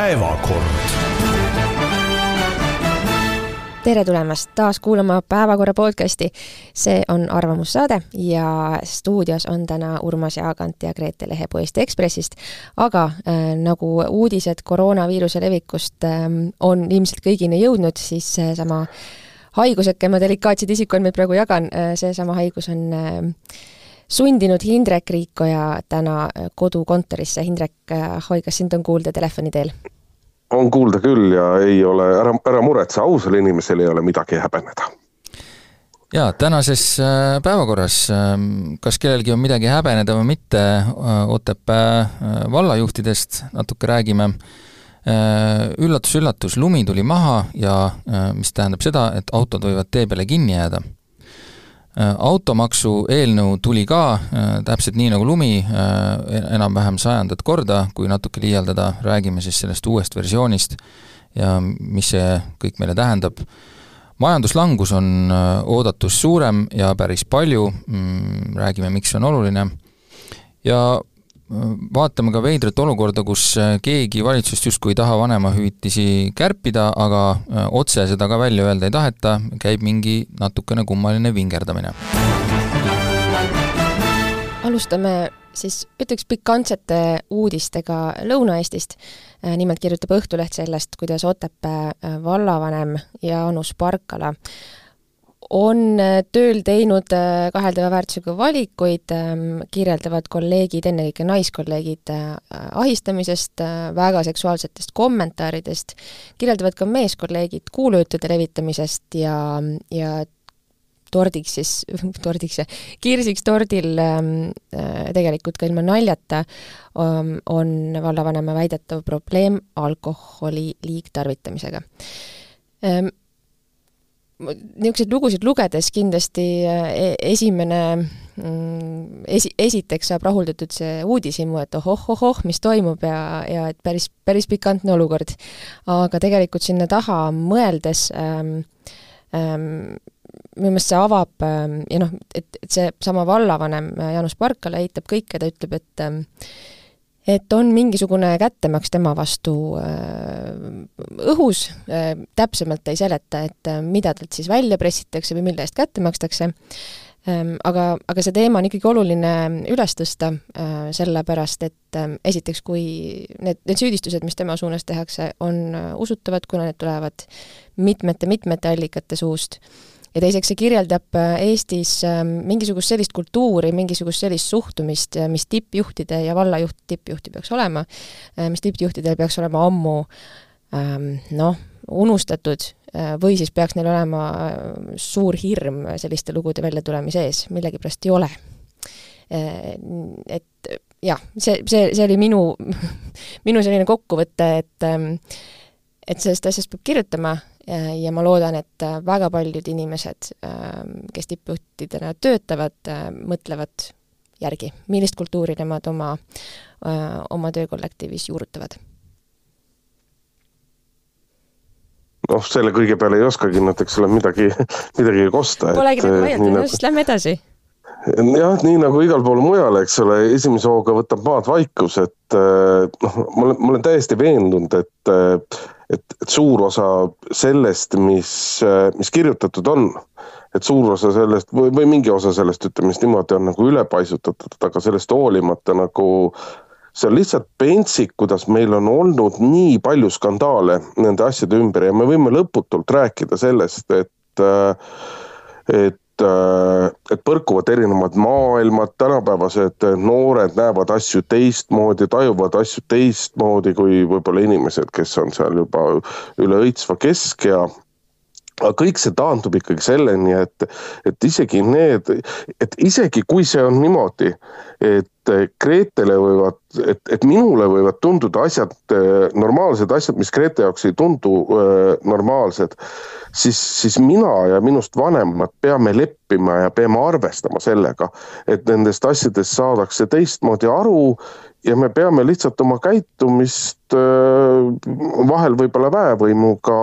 päevakord. tere tulemast taas kuulama Päevakorra podcasti. see on Arvamussaade ja stuudios on täna Urmas Jaagant ja Grete Lehepuu Eesti Ekspressist. aga äh, nagu uudised koroonaviiruse levikust äh, on ilmselt kõigini jõudnud, siis seesama haiguseke, ma delikaatseid isikuandmeid praegu jagan, äh, seesama haigus on äh, sundinud Hindrek Riikoja täna äh, kodukontorisse. Hindrek, Ahoi, kas sind on kuulda telefoni teel? on kuulda küll ja ei ole, ära, ära muretse, ausal inimesel ei ole midagi häbeneda. jaa, tänases päevakorras, ähm, kas kellelgi on midagi häbeneda või mitte, Otepää vallajuhtidest natuke räägime üllatus-üllatus, lumi tuli maha ja mis tähendab seda, et autod võivad tee peale kinni jääda Äh, automaksu eelnõu tuli ka äh, täpselt nii nagu lumi, äh, enam-vähem sajandat korda, kui natuke liialdada, räägime siis sellest uuest versioonist ja mis see kõik meile tähendab. majanduslangus on oodatust suurem ja päris palju, mm, räägime, miks see on oluline, ja vaatame ka veidrat olukorda, kus äh, keegi valitsusest justkui ei taha vanemahüvitisi kärpida, aga äh, otse seda ka välja öelda ei taheta, käib mingi natukene kummaline vingerdamine. alustame siis ütleks pikantsete uudistega Lõuna-Eestist. Äh, nimelt kirjutab Õhtuleht sellest, kuidas Otepää vallavanem Jaanus Parkala on äh, tööl teinud äh, kaheldava väärtusega valikuid, ähm, kirjeldavad kolleegid, ennekõike naiskolleegid, äh, ahistamisest, väga seksuaalsetest kommentaaridest, kirjeldavad ka meeskolleegid kuulujuttude levitamisest ja, ja tordiks siis, tordiks, kirsiks tordil ähm, tegelikult ka ilma naljata ähm, on vallavanema väidetav probleem alkoholi liigtarvitamisega niisuguseid lugusid lugedes kindlasti äh, e-, esimene mm, esi, esiteks saab rahuldatud see uudishimu, et ohoh-ohoh, mis toimub ja, ja et päris, päris pikantne olukord. aga tegelikult sinna taha mõeldes ähm, ähm, minu meelest see avab ähm, ja noh, et, et seesama vallavanem Jaanus Parkala eitab kõike, ta ütleb, et ähm, et on mingisugune kättemaks tema vastu äh, õhus, äh, täpsemalt ei seleta, et äh, mida talt siis välja pressitakse või mille eest kätte makstakse, ähm, aga, aga see teema on ikkagi oluline üles tõsta, sellepärast et esiteks, kui need, need süüdistused, mis tema suunas tehakse, on usutavad, kuna need tulevad mitmete-mitmete allikate suust ja teiseks, see kirjeldab äh, Eestis ähm, mingisugust sellist kultuuri, mingisugust sellist suhtumist, äh, mis tippjuhtide ja vallajuht, tippjuhti peaks olema, äh, mis tippjuhtidel peaks olema ammu ähm, noh, unustatud või siis peaks neil olema suur hirm selliste lugude väljatulemise ees, millegipärast ei ole. Et jah, see, see, see oli minu, minu selline kokkuvõte, et ähm, et sellest asjast peab kirjutama ja ma loodan, et äh, väga paljud inimesed, ähm, kes tippjuhtidena töötavad, äh, mõtlevad järgi, millist kultuuri nemad oma, äh, oma töökollektiivis juurutavad noh, selle kõige peale ei oskagi nad, eks ole, midagi, midagi kosta. Polegi nagu vaielda, no siis lähme edasi. jah, nii nagu igal pool mujal, eks ole, esimese hooga võtab maad vaikus, et noh, ma olen, ma olen täiesti veendunud, et et, et suur osa sellest, mis, mis kirjutatud on, et suur osa sellest või, või mingi osa sellest, ütleme siis niimoodi, on nagu ülepaisutatud, aga sellest hoolimata nagu see on lihtsalt pentsik, kuidas meil on olnud nii palju skandaale nende asjade ümber ja me võime lõputult rääkida sellest, et, et et põrkuvad erinevad maailmad, tänapäevased noored näevad asju teistmoodi, tajuvad asju teistmoodi kui võib-olla inimesed, kes on seal juba üle õitsva keskea aga kõik see taandub ikkagi selleni, et, et isegi need, et isegi kui see on niimoodi, et Gretele võivad, et, et minule võivad tunduda asjad, normaalsed asjad, mis Grete jaoks ei tundu äh, normaalsed, siis, siis mina ja minust vanemad peame leppima ja peame arvestama sellega, et nendest asjadest saadakse teistmoodi aru ja me peame lihtsalt oma käitumist äh, vahel võib-olla väevõimuga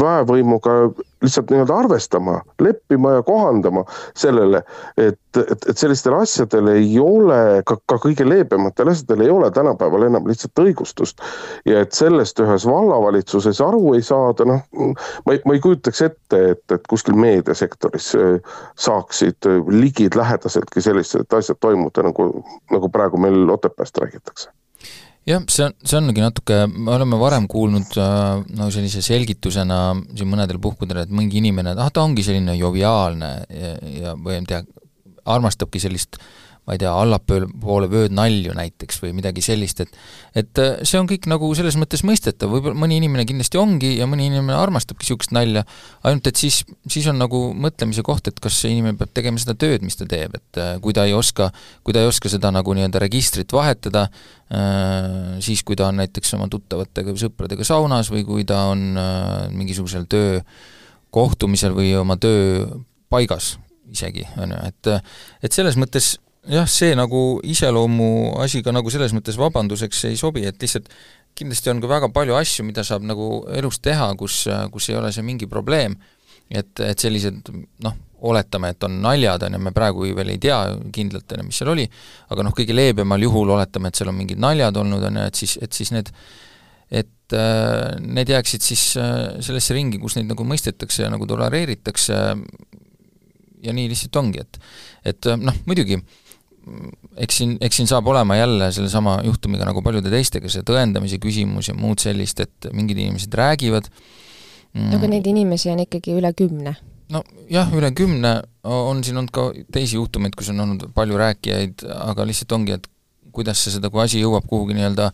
väevõimuga lihtsalt nii-öelda arvestama, leppima ja kohandama sellele, et, et, et sellistel asjadel ei ole, ka, ka kõige leebematel asjadel ei ole tänapäeval enam lihtsalt õigustust. ja et sellest ühes vallavalitsuses aru ei saada, noh, ma ei, ma ei kujutaks ette, et, et kuskil meediasektoris äh, saaksid ligid lähedaseltki sellised asjad toimuda, nagu, nagu praegu meil Otepääst räägitakse jah, see on, see ongi natuke, me oleme varem kuulnud äh, no sellise selgitusena siin mõnedel puhkudel, et mingi inimene, ah ta ongi selline joviaalne ja, ja või ma ei tea, armastabki sellist äh, ma ei tea, allapoole vöödnalju näiteks või midagi sellist, et et äh, see on kõik nagu selles mõttes mõistetav, võib-olla mõni inimene kindlasti ongi ja mõni inimene armastabki niisugust nalja, ainult et siis, siis on nagu mõtlemise koht, et kas see inimene peab tegema seda tööd, mis ta teeb, et äh, kui ta ei oska, kui ta ei oska seda nagu nii-öelda registrit vahetada, äh, siis kui ta on näiteks oma tuttavatega või sõpradega saunas või kui ta on mingisugusel töökohtumisel või oma tööpaigas isegi, on ju, et et selles mõttes jah, see nagu iseloomu asi ka nagu selles mõttes vabanduseks ei sobi, et lihtsalt kindlasti on ka väga palju asju, mida saab nagu elus teha, kus, kus ei ole see mingi probleem, et, et sellised noh, oletame, et on naljad, on ju, me praegu veel ei tea kindlalt, on ju, mis seal oli, aga noh, kõige leebemal juhul oletame, et seal on mingid naljad olnud, on ju, et siis, et siis need et äh, need jääksid siis äh, sellesse ringi, kus neid nagu mõistetakse ja nagu tolereeritakse. Ja nii lihtsalt ongi, et et noh, muidugi äh, eks siin, eks siin saab olema jälle sellesama juhtumiga nagu paljude teistega, see tõendamise küsimus ja muud sellist, et mingid inimesed räägivad. Mm.. aga neid inimesi on ikkagi üle kümne? nojah, üle kümne. On siin olnud ka teisi juhtumeid, kus on olnud palju rääkijaid, aga lihtsalt ongi, et kuidas see seda, kui asi jõuab kuhugi nii-öelda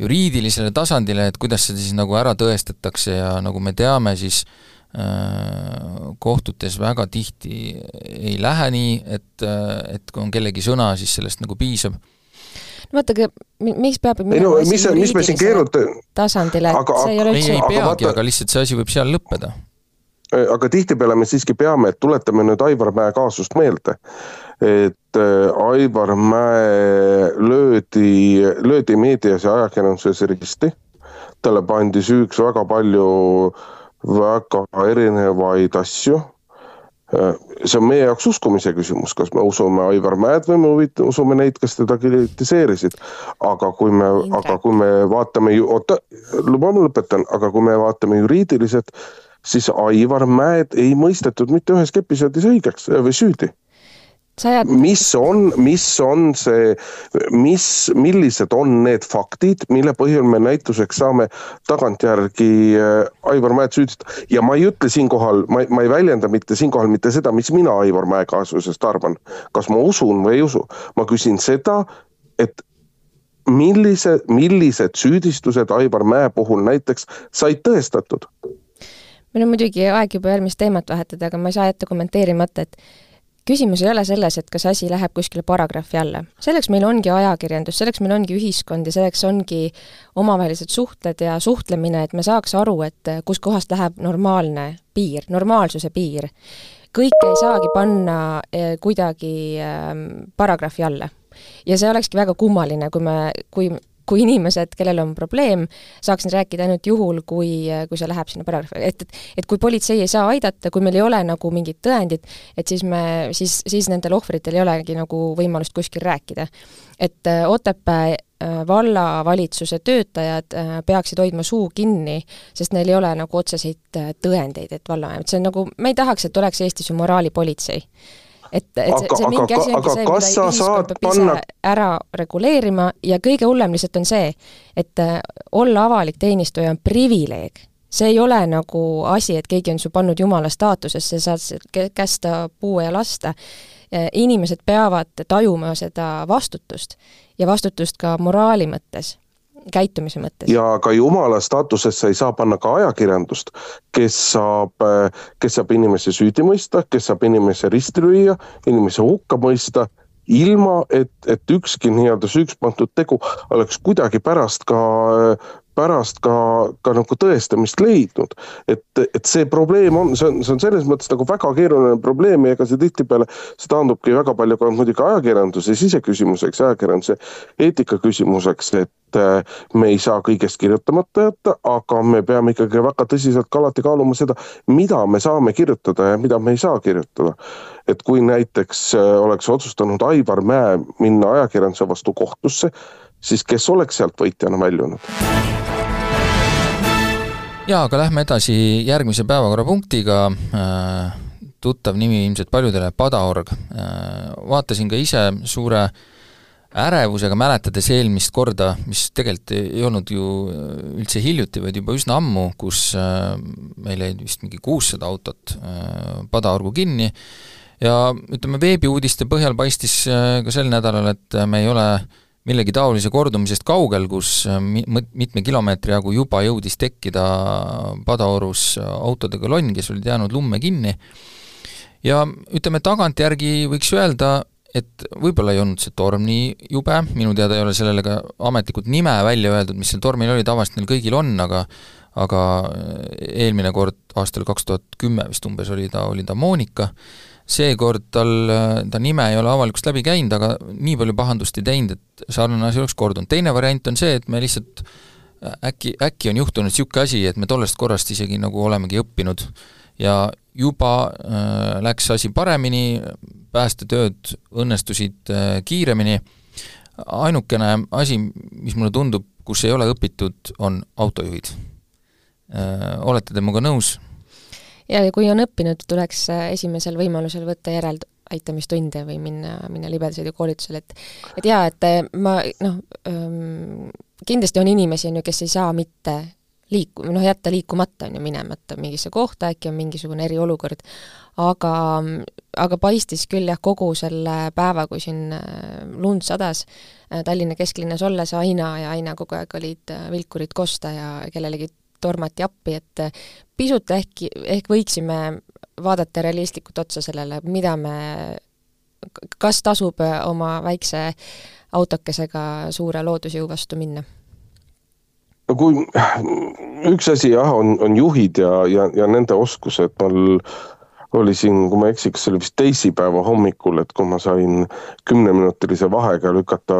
juriidilisele tasandile, et kuidas seda siis nagu ära tõestatakse ja nagu me teame, siis Äh, kohtutes väga tihti ei lähe nii, et, äh, et kui on kellegi sõna, siis sellest nagu piisab no vaadake, miks peab ei no mis, mis me siin keeruta-... tasandile, et see ei ole üldse ei, ei peagi, vaata... aga lihtsalt see asi võib seal lõppeda. aga tihtipeale me siiski peame, et tuletame nüüd Aivar Mäe kaasust meelde, et äh, Aivar Mäe löödi, löödi meedias ja ajakirjanduses risti, talle pandi süüks väga palju äh, väga erinevaid asju. see on meie jaoks uskumise küsimus, kas me usume Aivar Mäed või me usume neid, kes teda kritiseerisid. aga kui me, aga kui me vaatame ju, oota, luba ma lõpetan, aga kui me vaatame juriidiliselt, siis Aivar Mäed ei mõistetud mitte üheski episoodis õigeks või süüdi Sajad... mis on, mis on see, mis, millised on need faktid, mille põhjal me näituseks saame tagantjärgi äh, Aivar Mäed süüdistada ja ma ei ütle siinkohal, ma, ma ei väljenda mitte siinkohal mitte seda, mis mina Aivar Mäe kaasusest arvan, kas ma usun või ei usu, ma küsin seda, et millise, millised süüdistused Aivar Mäe puhul näiteks said tõestatud? meil on muidugi aeg juba järgmist teemat vahetada, aga ma ei saa jätta kommenteerimata, et küsimus ei ole selles, et kas asi läheb kuskile paragrahvi alla. selleks meil ongi ajakirjandus, selleks meil ongi ühiskond ja selleks ongi omavahelised suhted ja suhtlemine, et me saaks aru, et kuskohast läheb normaalne piir, normaalsuse piir. kõike ei saagi panna eh, kuidagi ehm, paragrahvi alla. ja see olekski väga kummaline, kui me, kui kui inimesed, kellel on probleem, saaksin rääkida ainult juhul, kui, kui see läheb sinna paragrahvi, et, et et kui politsei ei saa aidata, kui meil ei ole nagu mingit tõendit, et siis me, siis, siis nendel ohvritel ei olegi nagu võimalust kuskil rääkida. et äh, Otepää äh, vallavalitsuse töötajad äh, peaksid hoidma suu kinni, sest neil ei ole nagu otseseid tõendeid, et valla, et see on nagu, me ei tahaks, et oleks Eestis ju moraalipolitsei et, et see, see mingi asi ongi see, mida ühiskond peab panna... ise ära reguleerima ja kõige hullem lihtsalt on see, et äh, olla avalik teenistuja on privileeg. see ei ole nagu asi, et keegi on su pannud jumala staatusesse, saad kästa puue ja lasta. Inimesed peavad tajuma seda vastutust ja vastutust ka moraali mõttes käitumise mõttes. ja ka jumala staatusesse ei saa panna ka ajakirjandust, kes saab, kes saab inimese süüdi mõista, kes saab inimese risti lüüa, inimese hukka mõista, ilma et, et ükski nii-öelda süüks pandud tegu oleks kuidagi pärast ka pärast ka, ka nagu tõestamist leidnud. et, et see probleem on, see on, see on selles mõttes nagu väga keeruline probleem ja ega see tihtipeale, see taandubki väga palju ka muidugi ajakirjanduse siseküsimuseks, ajakirjanduse eetika küsimuseks, et äh, me ei saa kõigest kirjutamata jätta, aga me peame ikkagi väga tõsiselt ka alati kaaluma seda, mida me saame kirjutada ja mida me ei saa kirjutada. et kui näiteks äh, oleks otsustanud Aivar Mäe minna ajakirjanduse vastu kohtusse, siis kes oleks sealt võitjana väljunud? jaa, aga lähme edasi järgmise päevakorrapunktiga äh, tuttav nimi ilmselt paljudele, Padaorg. Äh, vaatasin ka ise suure ärevusega, mäletades eelmist korda, mis tegelikult ei olnud ju üldse hiljuti, vaid juba üsna ammu, kus äh, meil jäi vist mingi kuussada autot Padaorgu kinni ja ütleme, veebiuudiste põhjal paistis ka sel nädalal, et me ei ole millegi taolise kordumisest kaugel, kus mitme kilomeetri jagu juba jõudis tekkida Padaorus autode kolonn, kes olid jäänud lumme kinni. Ja ütleme, tagantjärgi võiks öelda, et võib-olla ei olnud see torm nii jube, minu teada ei ole sellele ka ametlikult nime välja öeldud, mis seal tormil oli, tavaliselt neil kõigil on, aga aga eelmine kord, aastal kaks tuhat kümme vist umbes oli ta, oli ta Monika, seekord tal, ta nime ei ole avalikust läbi käinud, aga nii palju pahandust ei teinud, et sarnane asi oleks kordunud. teine variant on see, et me lihtsalt äkki, äkki on juhtunud niisugune asi, et me tollest korrast isegi nagu olemegi õppinud ja juba äh, läks asi paremini, päästetööd õnnestusid äh, kiiremini, ainukene asi, mis mulle tundub, kus ei ole õpitud, on autojuhid. Äh, olete te minuga nõus? Ja, kui on õppinud, tuleks esimesel võimalusel võtta järeleaitamistunde või minna, minna libedasõidukoolitusele, et et jaa, et ma noh, kindlasti on inimesi, on ju, kes ei saa mitte liiku-, noh jätta liikumata, on ju, minemata mingisse kohta, äkki on mingisugune eriolukord, aga, aga paistis küll jah, kogu selle päeva, kui siin äh, lund sadas, äh, Tallinna kesklinnas olles aina ja aina kogu aeg olid äh, vilkurid kosta ja kellelegi tormati appi, et pisut äkki, ehk võiksime vaadata realistlikult otsa sellele, mida me, kas tasub oma väikse autokesega suure loodusjõu vastu minna? No kui üks asi jah, on, on juhid ja, ja, ja nende oskused, mul oli siin, kui ma ei eksi, kas see oli vist teisipäeva hommikul, et kui ma sain kümneminutilise vahega lükata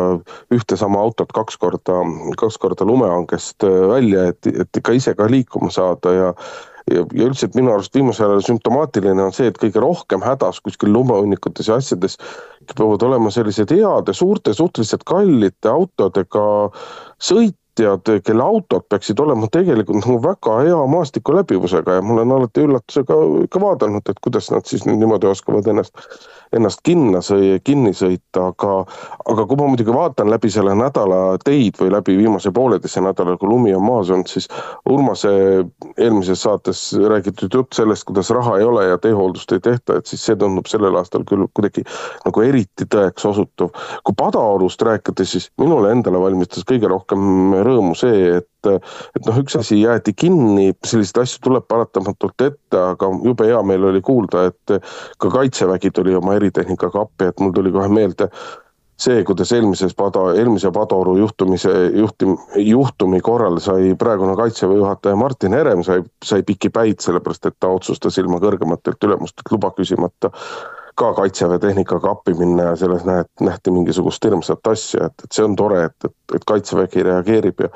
ühte sama autot kaks korda, kaks korda lumehangest välja, et, et ikka ise ka liikuma saada ja ja, ja üldiselt minu arust viimasel ajal sümptomaatiline on see, et kõige rohkem hädas kuskil lumehunnikutes ja asjades peavad olema sellised heade, suurte, suhteliselt kallite autodega sõit, sõitjad, kelle autod peaksid olema tegelikult nagu väga hea maastiku läbivusega ja ma olen alati üllatusega ikka vaadanud, et kuidas nad siis niimoodi oskavad ennast, ennast kinna sõi-, kinni sõita, aga aga kui ma muidugi vaatan läbi selle nädala teid või läbi viimase pooleteise nädala, kui lumi on maas olnud, siis Urmase eelmises saates räägitud jutt sellest, kuidas raha ei ole ja teehooldust ei tehta, et siis see tundub sellel aastal küll kuidagi nagu eriti tõeks osutuv. kui Padaorust rääkida, siis minule endale valmistas kõige rohkem rõõmu see, et, et noh, üks asi jäeti kinni, selliseid asju tuleb paratamatult ette, aga jube hea meel oli kuulda, et ka Kaitsevägi tuli oma eritehnikaga appi, et mul tuli kohe meelde see, kuidas eelmises pada, eelmise Padaoru juhtumise, juhtim-, juhtumi korral sai praegune kaitseväe juhataja Martin Herem sai, sai piki päid, sellepärast et ta otsustas ilma kõrgematelt ülemustelt luba küsimata ka kaitseväe tehnikaga appi minna ja selles näed, nähti mingisugust hirmsat asja, et, et see on tore, et, et, et kaitsevägi reageerib ja,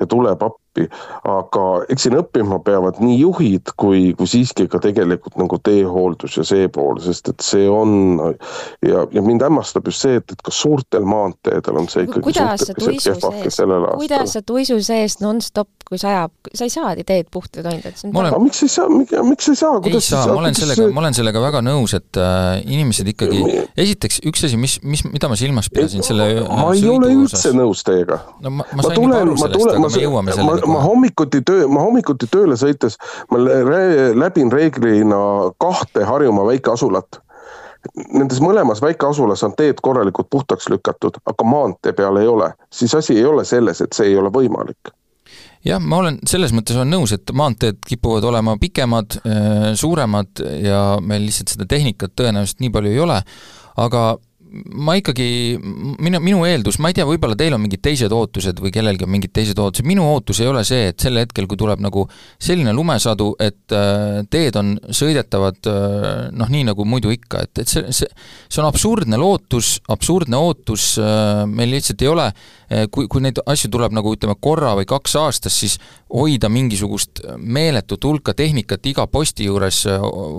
ja tuleb appi appi. aga eks siin õppima peavad nii juhid kui, kui siiski ka tegelikult nagu teehooldus ja see pool, sest et see on ja, ja mind hämmastab just see, et, et ka suurtel maanteedel on see ikkagi suhteliselt kehvake sellel aastal. kuidas sa tuisu seest nonstop, kui sajab, sa ei saa teed puhtad hoida, et see on olen... aga miks ei saa, miks ei saa? ei saa, ma olen sellega, ma olen sellega väga nõus, et äh, inimesed ikkagi, esiteks üks asi, mis, mis, mida ma silmas pidasin selle ma ei ole üldse nõus teiega. no ma, ma sain ma tulen, juba aru sellest, aga me jõuame selleni ma hommikuti töö, ma hommikuti tööle sõites, ma läbin reeglina kahte Harjumaa väikeasulat. Nendes mõlemas väikeasulas on teed korralikult puhtaks lükatud, aga maantee peal ei ole, siis asi ei ole selles, et see ei ole võimalik. Jah, ma olen selles mõttes olen nõus, et maanteed kipuvad olema pikemad, äh, suuremad ja meil lihtsalt seda tehnikat tõenäoliselt nii palju ei ole, aga ma ikkagi, minu, minu eeldus, ma ei tea, võib-olla teil on mingid teised ootused või kellelgi on mingid teised ootused, minu ootus ei ole see, et sel hetkel, kui tuleb nagu selline lumesadu, et äh, teed on sõidetavad äh, noh, nii nagu muidu ikka, et, et see, see see on absurdne lootus, absurdne ootus äh,, meil lihtsalt ei ole kui, kui neid asju tuleb nagu ütleme, korra või kaks aastas, siis hoida mingisugust meeletut hulka tehnikat iga posti juures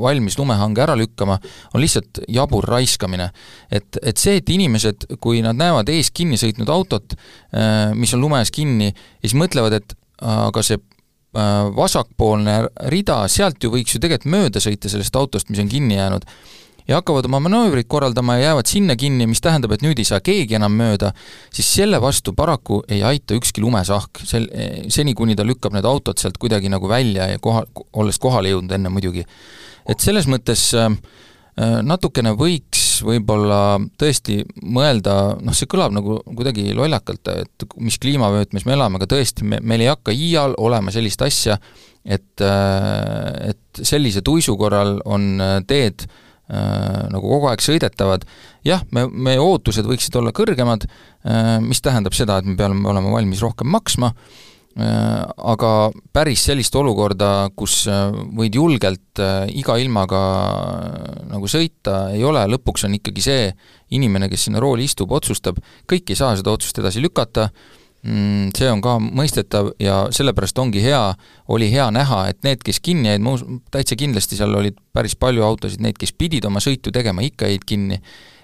valmis lumehange ära lükkama, on lihtsalt jabur raiskamine. et, et see, et inimesed, kui nad näevad ees kinni sõitnud autot, äh, mis on lume ees kinni, siis mõtlevad, et aga see äh, vasakpoolne rida, sealt ju võiks ju tegelikult mööda sõita sellest autost, mis on kinni jäänud, ja hakkavad oma manöövrit korraldama ja jäävad sinna kinni, mis tähendab, et nüüd ei saa keegi enam mööda, siis selle vastu paraku ei aita ükski lumesahk, sel-, seni, kuni ta lükkab need autod sealt kuidagi nagu välja ja koha, olles kohale jõudnud enne muidugi. et selles mõttes äh, Äh, natukene võiks võib-olla tõesti mõelda, noh, see kõlab nagu kuidagi lollakalt, et mis kliimavöötmes me elame, aga tõesti, me, meil ei hakka iial olema sellist asja, et, et sellise tuisu korral on teed äh, nagu kogu aeg sõidetavad, jah, me, meie ootused võiksid olla kõrgemad äh,, mis tähendab seda, et me peame olema valmis rohkem maksma aga päris sellist olukorda, kus äh, võid julgelt äh, iga ilmaga nagu sõita, ei ole, lõpuks on ikkagi see inimene, kes sinna rooli istub, otsustab, kõik ei saa seda otsust edasi lükata, mm, see on ka mõistetav ja sellepärast ongi hea, oli hea näha, et need, kes kinni jäid, ma usun, täitsa kindlasti seal olid päris palju autosid, neid, kes pidid oma sõitu tegema, ikka jäid kinni,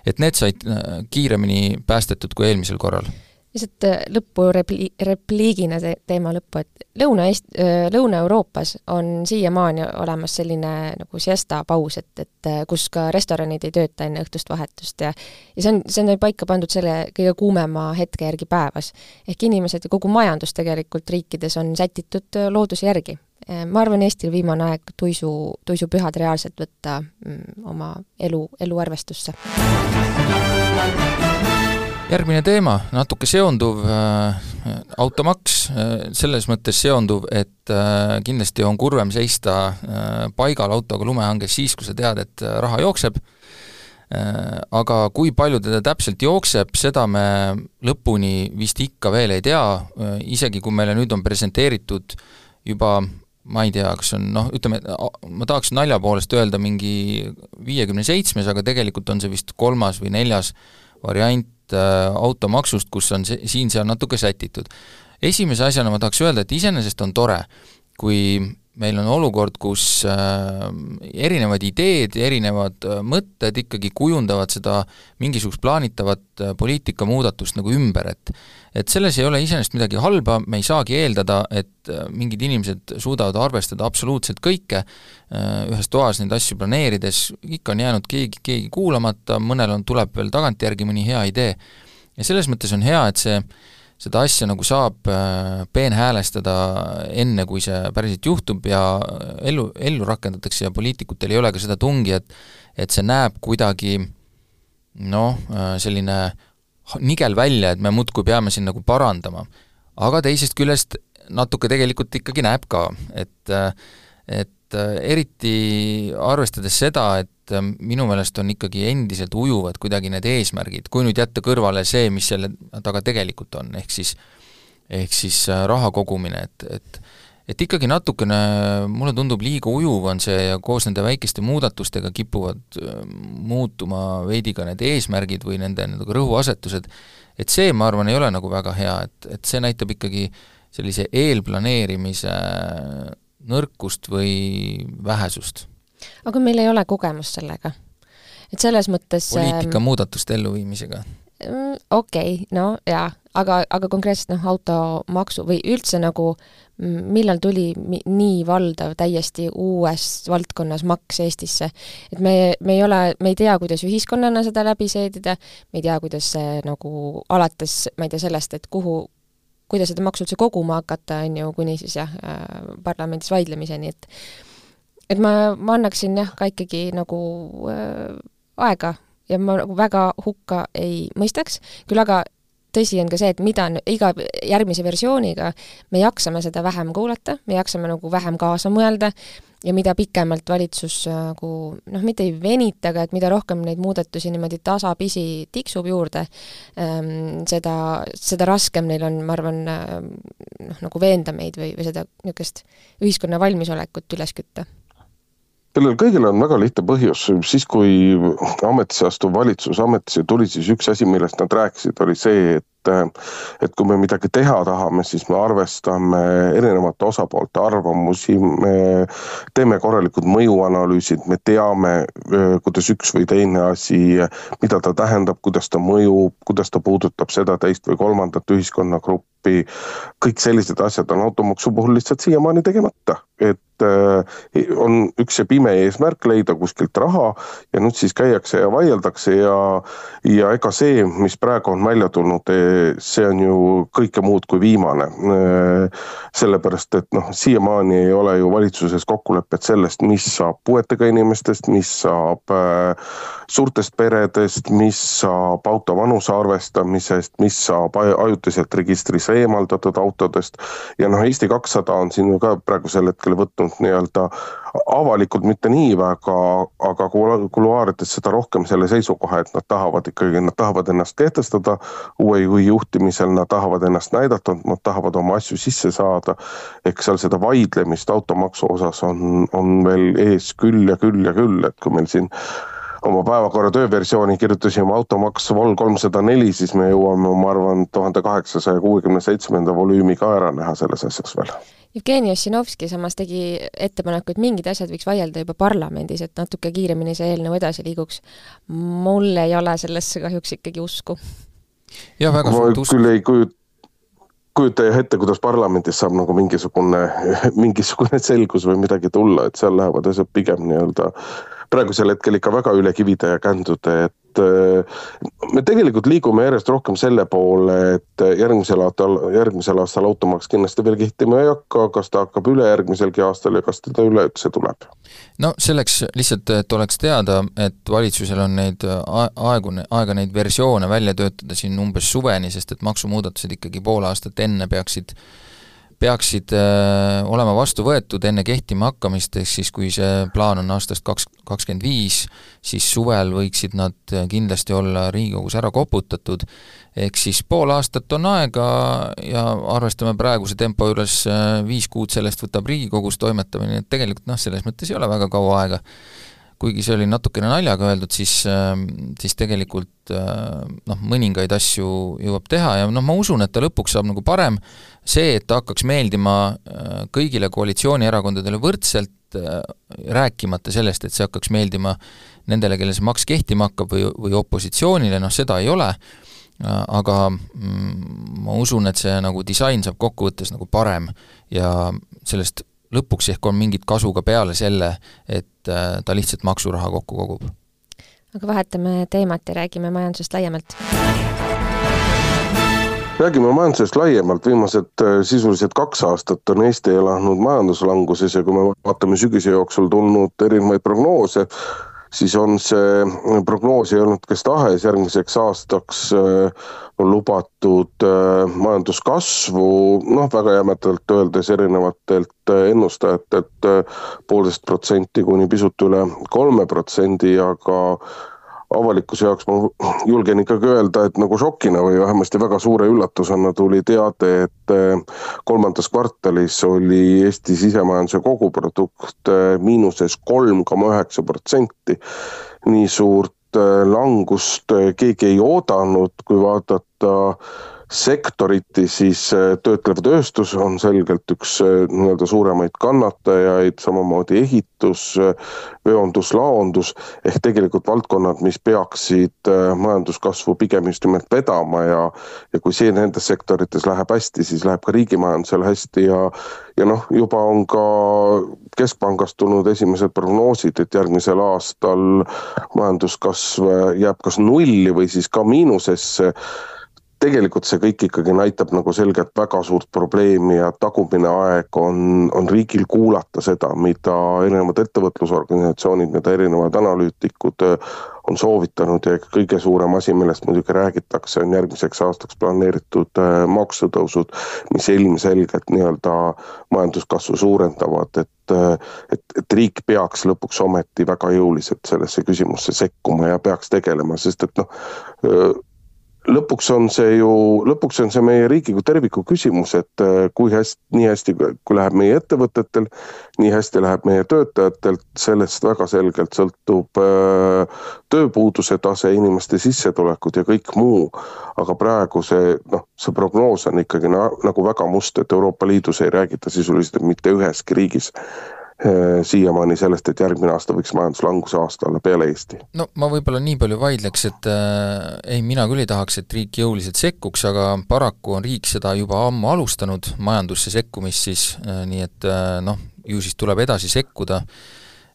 et need said kiiremini päästetud kui eelmisel korral lihtsalt äh, lõppu repli-, repliigina te-, teema lõppu, et Lõuna-Eest-, äh, Lõuna-Euroopas on siiamaani olemas selline nagu siesta paus, et, et äh, kus ka restoranid ei tööta enne õhtust vahetust ja ja see on, see on paika pandud selle kõige kuumema hetke järgi päevas. ehk inimesed ja kogu majandus tegelikult riikides on sätitud looduse järgi. ma arvan, Eestil viimane aeg tuisu, tuisupühad reaalselt võtta mm, oma elu, eluarvestusse järgmine teema, natuke seonduv äh,, automaks äh, selles mõttes seonduv, et äh, kindlasti on kurvem seista äh, paigal autoga lumehanges siis, kui sa tead, et äh, raha jookseb. Äh,, aga kui palju teda täpselt jookseb, seda me lõpuni vist ikka veel ei tea äh,, isegi kui meile nüüd on presenteeritud juba ma ei tea, kas on noh, ütleme, ma tahaks nalja poolest öelda mingi viiekümne seitsmes, aga tegelikult on see vist kolmas või neljas variant Äh, automaksust, kus on see, siin-seal natuke sätitud. esimese asjana ma tahaks öelda, et iseenesest on tore, kui meil on olukord, kus äh, erinevad ideed, erinevad äh, mõtted ikkagi kujundavad seda mingisugust plaanitavat äh, poliitikamuudatust nagu ümber, et et selles ei ole iseenesest midagi halba, me ei saagi eeldada, et mingid inimesed suudavad arvestada absoluutselt kõike ühes toas neid asju planeerides, ikka on jäänud keegi, keegi kuulamata, mõnel on, tuleb veel tagantjärgi mõni hea idee. ja selles mõttes on hea, et see äh, seda asja nagu saab äh, peenhäälestada enne, kui see päriselt juhtub ja ellu, ellu rakendatakse ja poliitikutel ei ole ka seda tungi, et et see näeb kuidagi noh, äh, selline nigel välja, et me muudkui peame siin nagu parandama. aga teisest küljest natuke tegelikult ikkagi näeb ka, et et eriti arvestades seda, et et ähm, minu meelest on ikkagi endiselt ujuvad kuidagi need eesmärgid, kui nüüd jätta kõrvale see, mis selle taga tegelikult on, ehk siis ehk siis äh, raha kogumine, et, et et ikkagi natukene, mulle tundub, liiga ujuv on see ja koos nende väikeste muudatustega kipuvad äh, muutuma veidi ka need eesmärgid või nende nagu rõhuasetused, et see, ma arvan, ei ole nagu väga hea, et, et see näitab ikkagi sellise eelplaneerimise nõrkust või vähesust aga meil ei ole kogemust sellega. et selles mõttes poliitika ähm, muudatuste elluviimisega? Mm, okei okay,, no jaa, aga, aga konkreetselt noh, automaksu või üldse nagu mm, millal tuli nii valdav täiesti uues valdkonnas maks Eestisse. et me, me ei ole, me ei tea, kuidas ühiskonnana seda läbi seedida, me ei tea, kuidas see nagu alates, ma ei tea, sellest, et kuhu, kuidas seda maksu üldse koguma hakata, on ju, kuni siis jah äh,, parlamendis vaidlemiseni, et et ma, ma annaksin jah, ka ikkagi nagu äh, aega ja ma nagu väga hukka ei mõistaks, küll aga tõsi on ka see, et mida iga järgmise versiooniga me jaksame seda vähem kuulata, me jaksame nagu vähem kaasa mõelda ja mida pikemalt valitsus nagu noh, mitte ei venita, aga et mida rohkem neid muudatusi niimoodi tasapisi tiksub juurde, ähm, seda, seda raskem neil on, ma arvan, noh, nagu veenda meid või, või seda niisugust ühiskonna valmisolekut üles kütta sellel kõigil on väga lihtne põhjus, siis kui ametisse astuv valitsus ametisse tuli, siis üks asi, millest nad rääkisid, oli see, et et kui me midagi teha tahame, siis me arvestame erinevate osapoolte arvamusi, me teeme korralikud mõjuanalüüsid, me teame, kuidas üks või teine asi, mida ta tähendab, kuidas ta mõjub, kuidas ta puudutab seda, teist või kolmandat ühiskonnagruppi. Kõik sellised asjad on automaksu puhul lihtsalt siiamaani tegemata, et äh, on üks ja pime eesmärk leida kuskilt raha ja nüüd siis käiakse ja vaieldakse ja, ja ega see, mis praegu on välja tulnud, eh, see on ju kõike muud kui viimane. Äh, sellepärast, et noh, siiamaani ei ole ju valitsuses kokkulepet sellest, mis saab puuetega inimestest, mis saab äh, suurtest peredest, mis saab auto vanuse arvestamisest, mis saab ajutiselt registrisse eemaldatud autodest. ja noh, Eesti kakssada on siin ka praegusel hetkel võtnud nii-öelda avalikult mitte nii väga, aga kuluaarides seda rohkem selle seisukoha, et nad tahavad ikkagi, nad tahavad ennast kehtestada uue juhi juhtimisel, nad tahavad ennast näidata, nad tahavad oma asju sisse saada. eks seal seda vaidlemist automaksu osas on, on veel ees küll ja küll ja küll, et kui meil siin oma päevakorra tööversiooni kirjutasime automaks vol kolmsada neli, siis me jõuame, ma arvan, tuhande kaheksasaja kuuekümne seitsmenda volüümi ka ära näha selles asjas veel. Jevgeni Ossinovski samas tegi ettepaneku, et mingid asjad võiks vaielda juba parlamendis, et natuke kiiremini see eelnõu edasi liiguks. mul ei ole sellesse kahjuks ikkagi usku. jah, väga suurt usku. küll ei kujuta kujuta ette, kuidas parlamendis saab nagu mingisugune, mingisugune selgus või midagi tulla, et seal lähevad asjad pigem nii-öelda praegusel hetkel ikka väga üle kivide ja kändude, et äh, me tegelikult liigume järjest rohkem selle poole, et järgmisel aastal, järgmisel aastal automaks kindlasti veel kehtima ei hakka, kas ta hakkab ülejärgmiselgi aastal ja kas teda üleüldse tuleb? no selleks lihtsalt, et oleks teada, et valitsusel on neid aegu, aega neid versioone välja töötada siin umbes suveni, sest et maksumuudatused ikkagi pool aastat enne peaksid peaksid äh, olema vastu võetud enne kehtima hakkamist, ehk siis kui see plaan on aastast kaks, kakskümmend viis, siis suvel võiksid nad kindlasti olla Riigikogus ära koputatud, ehk siis pool aastat on aega ja arvestame praeguse tempo juures, äh, viis kuud sellest võtab Riigikogus toimetamine, et tegelikult noh, selles mõttes ei ole väga kaua aega kuigi see oli natukene naljaga öeldud, siis, ähm, siis tegelikult äh, noh, mõningaid asju jõuab teha ja noh, ma usun, et ta lõpuks saab nagu parem, see, et ta hakkaks meeldima äh, kõigile koalitsioonierakondadele võrdselt, äh, rääkimata sellest, et see hakkaks meeldima nendele, kellel see maks kehtima hakkab või, või opositsioonile, noh seda ei ole, aga mm, ma usun, et see nagu disain saab kokkuvõttes nagu parem ja sellest lõpuks ehk on mingit kasu ka peale selle, et äh, ta lihtsalt maksuraha kokku kogub. aga vahetame teemat ja räägime majandusest laiemalt. räägime majandusest laiemalt, viimased äh, sisuliselt kaks aastat on Eesti elanud majanduslanguses ja kui me vaatame sügise jooksul tulnud erinevaid prognoose, siis on see prognoos ei olnud kes tahes, järgmiseks aastaks äh, on lubatud äh, majanduskasvu, noh, väga jämedalt öeldes erinevatelt äh, ennustajatelt poolteist protsenti kuni pisut üle kolme protsendi, aga avalikkuse jaoks ma julgen ikkagi öelda, et nagu šokina või vähemasti väga suure üllatusena tuli teade, et eh, kolmandas kvartalis oli Eesti sisemajanduse koguprodukt eh, miinuses kolm koma üheksa protsenti. nii suurt eh, langust keegi ei oodanud, kui vaadata sektoriti, siis äh, töötlev tööstus on selgelt üks äh, nii-öelda suuremaid kannatajaid, samamoodi ehitus, äh, veondus, laondus, ehk tegelikult valdkonnad, mis peaksid majanduskasvu pigem just nimelt vedama ja ja kui see nendes sektorites läheb hästi, siis läheb ka riigimajandusel hästi ja ja noh, juba on ka keskpangast tulnud esimesed prognoosid, et järgmisel aastal majanduskasv jääb kas nulli või siis ka miinusesse tegelikult see kõik ikkagi näitab nagu selgelt väga suurt probleemi ja tagumine aeg on, on riigil kuulata seda, mida erinevad ettevõtlusorganisatsioonid, mida erinevad analüütikud äh, on soovitanud ja kõige suurem asi, millest muidugi räägitakse, on järgmiseks aastaks planeeritud äh, maksutõusud, mis ilmselgelt nii-öelda majanduskasvu suurendavad, et äh, et, et riik peaks lõpuks ometi väga jõuliselt sellesse küsimusse sekkuma ja peaks tegelema, sest et noh, lõpuks on see ju, lõpuks on see meie riigi kui terviku küsimus, et äh, kui hästi, nii hästi, kui läheb meie ettevõtetel, nii hästi läheb meie töötajatel, sellest väga selgelt sõltub äh, tööpuuduse tase, inimeste sissetulekud ja kõik muu. aga praegu see noh, see prognoos on ikkagi na, nagu väga must, et Euroopa Liidus ei räägita sisuliselt mitte üheski riigis siiamaani sellest, et järgmine aasta võiks majanduslanguse aasta olla peale Eesti. no ma võib-olla nii palju vaidleks, et äh, ei, mina küll ei tahaks, et riik jõuliselt sekkuks, aga paraku on riik seda juba ammu alustanud, majandusse sekkumist siis äh,, nii et äh, noh, ju siis tuleb edasi sekkuda,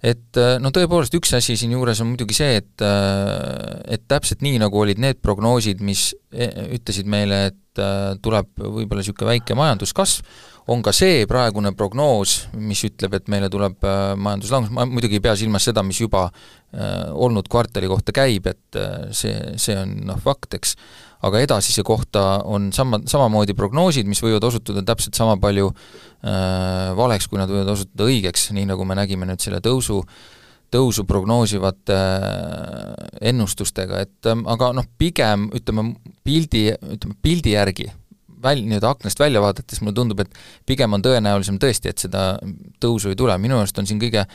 et äh, no tõepoolest, üks asi siinjuures on muidugi see, et äh, et täpselt nii, nagu olid need prognoosid, mis ütlesid meile, et tuleb võib-olla niisugune väike majanduskasv, on ka see praegune prognoos, mis ütleb, et meile tuleb äh, majanduslangus, ma muidugi ei pea silmas seda, mis juba äh, olnud kvartali kohta käib, et äh, see, see on noh, fakt, eks, aga edasise kohta on sama, samamoodi prognoosid, mis võivad osutuda täpselt sama palju äh, valeks, kui nad võivad osutuda õigeks, nii nagu me nägime nüüd selle tõusu tõusu prognoosivate ennustustega, et aga noh, pigem ütleme pildi, ütleme pildi järgi väl-, nii-öelda aknast välja vaadates mulle tundub, et pigem on tõenäolisem tõesti, et seda tõusu ei tule, minu arust on siin kõige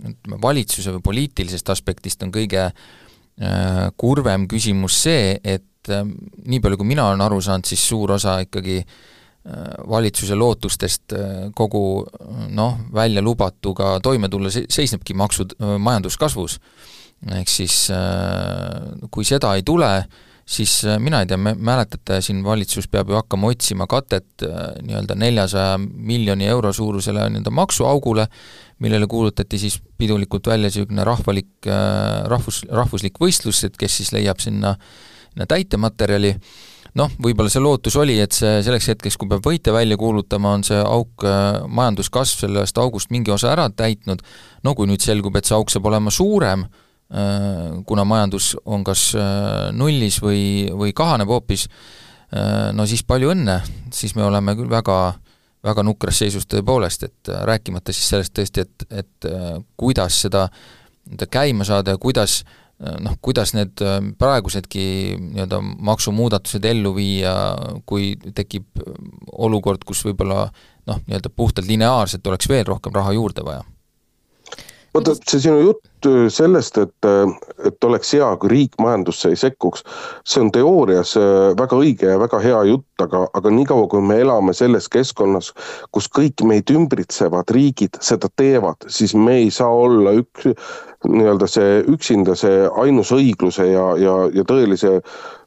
ütleme, valitsuse või poliitilisest aspektist on kõige äh, kurvem küsimus see, et äh, nii palju, kui mina olen aru saanud, siis suur osa ikkagi äh, valitsuse lootustest äh, kogu noh, välja lubatuga toime tulla, see seisnebki maksud, majanduskasvus. ehk siis äh, kui seda ei tule, siis äh, mina ei tea, mäletate, siin valitsus peab ju hakkama otsima katet äh, nii-öelda neljasaja miljoni euro suurusele nii-öelda maksuaugule, millele kuulutati siis pidulikult välja niisugune rahvalik, äh, rahvus, rahvuslik võistlus, et kes siis leiab sinna, sinna täitematerjali, noh, võib-olla see lootus oli, et see selleks hetkeks, kui peab võite välja kuulutama, on see auk, majanduskasv sellest august mingi osa ära täitnud, no kui nüüd selgub, et see auk saab olema suurem, kuna majandus on kas äh, nullis või, või kahaneb hoopis, äh, no siis palju õnne, siis me oleme küll väga, väga nukras seisus tõepoolest, et rääkimata siis sellest tõesti, et, et kuidas seda nii-öelda käima saada ja kuidas noh, kuidas need praegusedki nii-öelda maksumuudatused ellu viia, kui tekib olukord, kus võib-olla noh, nii-öelda puhtalt lineaarselt oleks veel rohkem raha juurde vaja vaata, see sinu jutt äh, sellest, et, äh, et oleks hea, kui riik majandusse ei sekkuks, see on teoorias äh, väga õige ja väga hea jutt, aga, aga niikaua, kui me elame selles keskkonnas, kus kõik meid ümbritsevad riigid seda teevad, siis me ei saa olla üks, nii-öelda see üksinda see ainus õigluse ja, ja, ja tõelise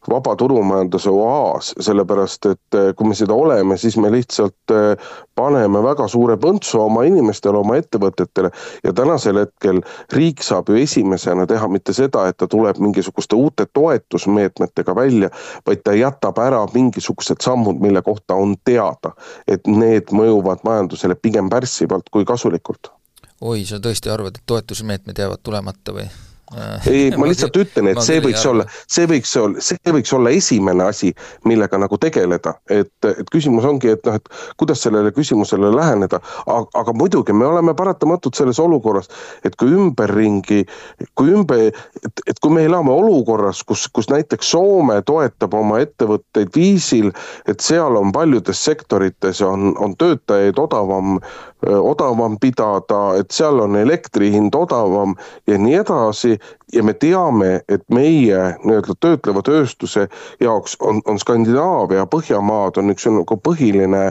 vaba turumajanduse oaas, sellepärast et eh, kui me seda oleme, siis me lihtsalt eh, paneme väga suure põntsu oma inimestele, oma ettevõtetele ja tänasel hetkel riik saab ju esimesena teha mitte seda, et ta tuleb mingisuguste uute toetusmeetmetega välja, vaid ta jätab ära mingisugused sammud, mille kohta on teada, et need mõjuvad majandusele pigem pärssivalt kui kasulikult. oi, sa tõesti arvad, et toetusmeetmed jäävad tulemata või? Ei, ma lihtsalt ütlen, et see võiks olla, see võiks olla, see võiks olla esimene asi, millega nagu tegeleda, et, et küsimus ongi, et noh, et kuidas sellele küsimusele läheneda, aga muidugi me oleme paratamatult selles olukorras, et kui ümberringi, kui ümber, et, et kui me elame olukorras, kus, kus näiteks Soome toetab oma ettevõtteid viisil, et seal on paljudes sektorites on, on töötajaid odavam odavam pidada, et seal on elektri hind odavam ja nii edasi. Ja me teame, et meie nii-öelda töötleva tööstuse jaoks on, on Skandinaavia, Põhjamaad on üks nagu põhiline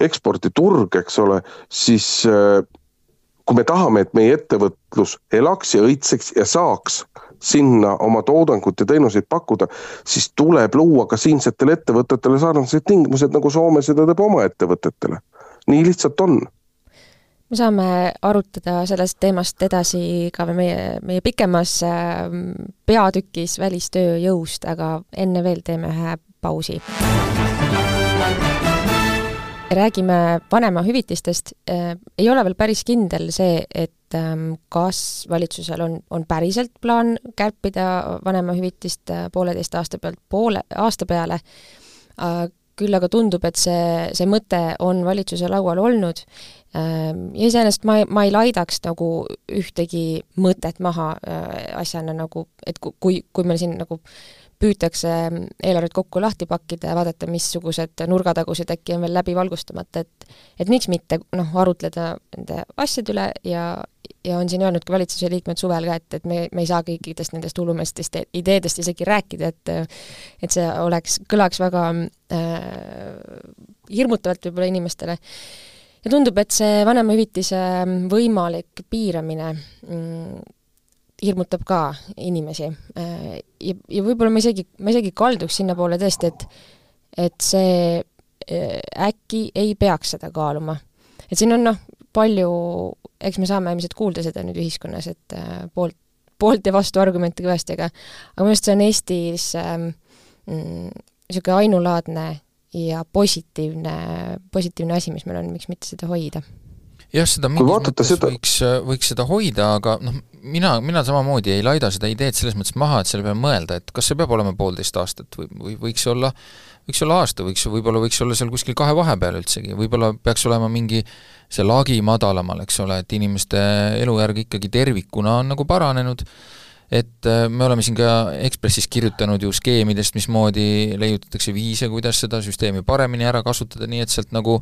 eksporditurg, eks ole, siis kui me tahame, et meie ettevõtlus elaks ja õitseks ja saaks sinna oma toodangut ja teenuseid pakkuda, siis tuleb luua ka siinsetele ettevõtetele sarnased tingimused, nagu Soome seda teeb oma ettevõtetele. nii lihtsalt on me saame arutada sellest teemast edasi ka meie, meie pikemas ähm, peatükis välistööjõust, aga enne veel teeme ühe pausi. räägime vanemahüvitistest, äh, ei ole veel päris kindel see, et ähm, kas valitsusel on, on päriselt plaan kärpida vanemahüvitist äh, pooleteist aasta pealt poole, aasta peale, küll aga tundub, et see, see mõte on valitsuse laual olnud ja iseenesest ma, ma ei laidaks nagu ühtegi mõtet maha asjana nagu, et kui, kui meil siin nagu püütakse eelarvet kokku lahti pakkida ja vaadata, missugused nurgatagused äkki on veel läbi valgustamata, et et miks mitte noh, arutleda nende asjade üle ja, ja on siin öelnud ka valitsuse liikmed suvel ka, et, et me, me ei saa kõikidest nendest hullumeelsetest ideedest isegi rääkida, et et see oleks, kõlaks väga äh, hirmutavalt võib-olla inimestele. Ja tundub, et see vanemahüvitise võimalik piiramine mm, hirmutab ka inimesi. Äh, ja, ja võib-olla ma isegi, ma isegi kalduks sinnapoole tõesti, et et see äh, äkki ei peaks seda kaaluma. et siin on noh, palju, eks me saame ilmselt kuulda seda nüüd ühiskonnas, et äh, poolt, poolt ja vastu argumente kõvasti, aga aga minu arust see on Eestis ähm, niisugune mm, ainulaadne ja positiivne, positiivne asi, mis meil on, miks mitte seda hoida. Jah, seda mingis mõttes seda... võiks, võiks seda hoida, aga noh, mina, mina samamoodi ei laida seda ideed selles mõttes maha, et selle peale mõelda, et kas see peab olema poolteist aastat või, või võiks olla, võiks olla aasta, võiks, võib-olla võiks olla seal kuskil kahe vahepeal üldsegi, võib-olla peaks olema mingi see lagi madalamal, eks ole, et inimeste elujärg ikkagi tervikuna on nagu paranenud, et äh, me oleme siin ka Ekspressis kirjutanud ju skeemidest, mismoodi leiutatakse viise, kuidas seda süsteemi paremini ära kasutada, nii et sealt nagu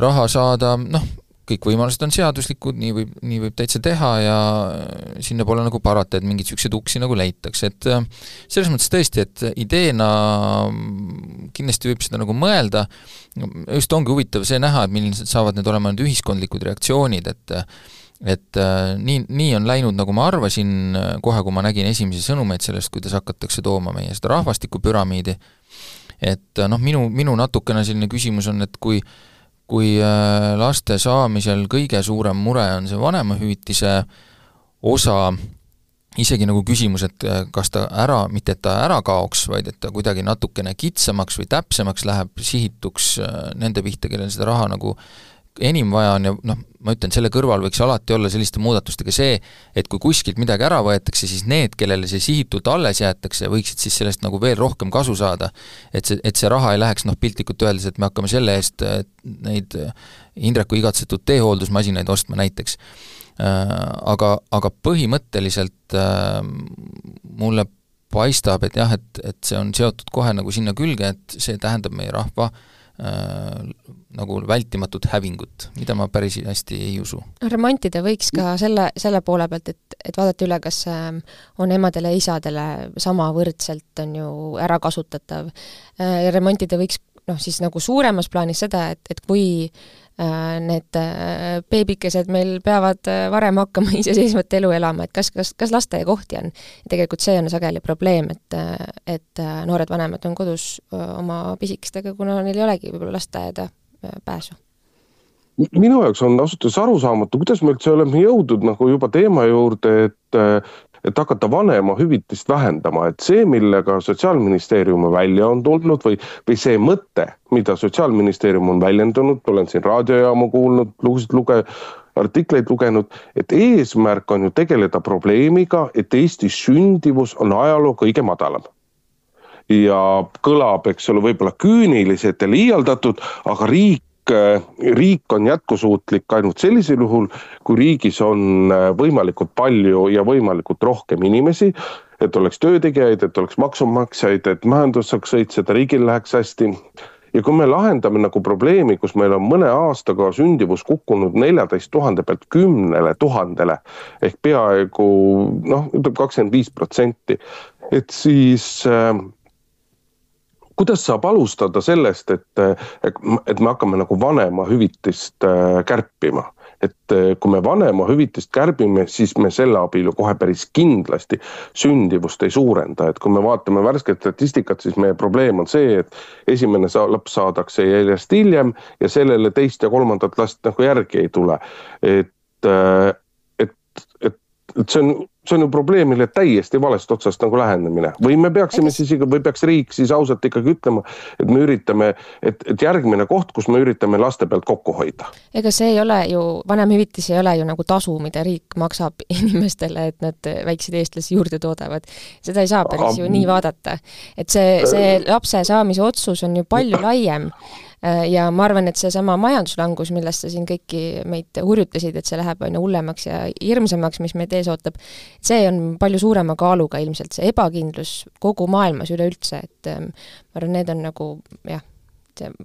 raha saada, noh, kõik võimalused on seaduslikud, nii võib, nii võib täitsa teha ja sinna pole nagu parata, et mingeid niisuguseid uksi nagu leitakse, et äh, selles mõttes tõesti, et ideena kindlasti võib seda nagu mõelda, just ongi huvitav see näha, et millised saavad need olema need ühiskondlikud reaktsioonid, et et äh, nii, nii on läinud, nagu ma arvasin, kohe kui ma nägin esimesi sõnumeid sellest, kuidas hakatakse tooma meie seda rahvastikupüramiidi, et noh, minu, minu natukene selline küsimus on, et kui äh, kui äh, laste saamisel kõige suurem mure on see vanemahüvitise osa, isegi nagu küsimus, et äh, kas ta ära, mitte et ta ära kaoks, vaid et ta kuidagi natukene kitsamaks või täpsemaks läheb, sihituks äh, nende pihta, kellel seda raha nagu enim vaja on ja noh, ma ütlen, selle kõrval võiks alati olla selliste muudatustega see, et kui kuskilt midagi ära võetakse, siis need, kellele see sihitult alles jäetakse, võiksid siis sellest nagu veel rohkem kasu saada. et see, et see raha ei läheks noh, piltlikult öeldes, et me hakkame selle eest neid Indreku igatsetud teehooldusmasinaid ostma näiteks. Äh, aga, aga põhimõtteliselt äh, mulle paistab, et jah, et, et see on seotud kohe nagu sinna külge, et see tähendab meie rahva äh, nagu vältimatut hävingut, mida ma päris hästi ei usu. remontida võiks ka selle, selle poole pealt, et, et vaadata üle, kas ähm, on emadele ja isadele samavõrdselt, on ju, ärakasutatav. Äh, remontida võiks noh, siis nagu suuremas plaanis seda, et, et kui äh, need äh, beebikesed meil peavad varem hakkama iseseisvat elu elama, et kas, kas, kas lasteaiakohti on. tegelikult see on sageli probleem, et, et noored vanemad on kodus oma pisikestega, kuna neil ei olegi võib-olla lasteaeda pääsu? minu jaoks on ausalt öeldes arusaamatu, kuidas me üldse oleme jõudnud nagu juba teema juurde, et et hakata vanemahüvitist vähendama, et see, millega Sotsiaalministeerium välja on tulnud või, või see mõte, mida Sotsiaalministeerium on väljendanud, olen siin raadiojaamu kuulnud, lugusid luge-, artikleid lugenud, et eesmärk on ju tegeleda probleemiga, et Eestis sündivus on ajaloo kõige madalam. Ja kõlab, eks ole, võib-olla küüniliselt ja liialdatud, aga riik riik on jätkusuutlik ainult sellisel juhul, kui riigis on äh, võimalikult palju ja võimalikult rohkem inimesi, et oleks töötegijaid, et oleks maksumaksjaid, et majandus saaks õitseda, riigil läheks hästi. ja kui me lahendame nagu probleemi, kus meil on mõne aastaga sündivus kukkunud neljateist tuhande pealt kümnele tuhandele ehk peaaegu noh, ütleme kakskümmend viis protsenti, et siis äh, kuidas saab alustada sellest, et, et me hakkame nagu vanemahüvitist äh, kärpima? et äh, kui me vanemahüvitist kärbime, siis me selle abil ju kohe päris kindlasti sündivust ei suurenda, et kui me vaatame värsket statistikat, siis meie probleem on see, et esimene laps saadakse järjest hiljem ja sellele teist ja kolmandat last nagu järgi ei tule. et, äh, et, see on see on ju probleemile täiesti valest otsast nagu lähenemine või me peaksime siis ikka või peaks riik siis ausalt ikkagi ütlema, et me üritame, et, et järgmine koht, kus me üritame laste pealt kokku hoida. ega see ei ole ju, vanemhüvitis ei ole ju nagu tasu, mida riik maksab inimestele, et nad väikseid eestlasi juurde toodavad. seda ei saa päris ju nii vaadata. et see, see lapse saamise otsus on ju palju laiem Äh, ja ma arvan, et seesama majanduslangus, millest sa siin kõiki meid hurjutasid, et see läheb aina hullemaks ja hirmsamaks, mis meid ees ootab, see on palju suurema kaaluga ilmselt, see ebakindlus kogu maailmas üleüldse, et ähm, ma arvan, need on nagu jah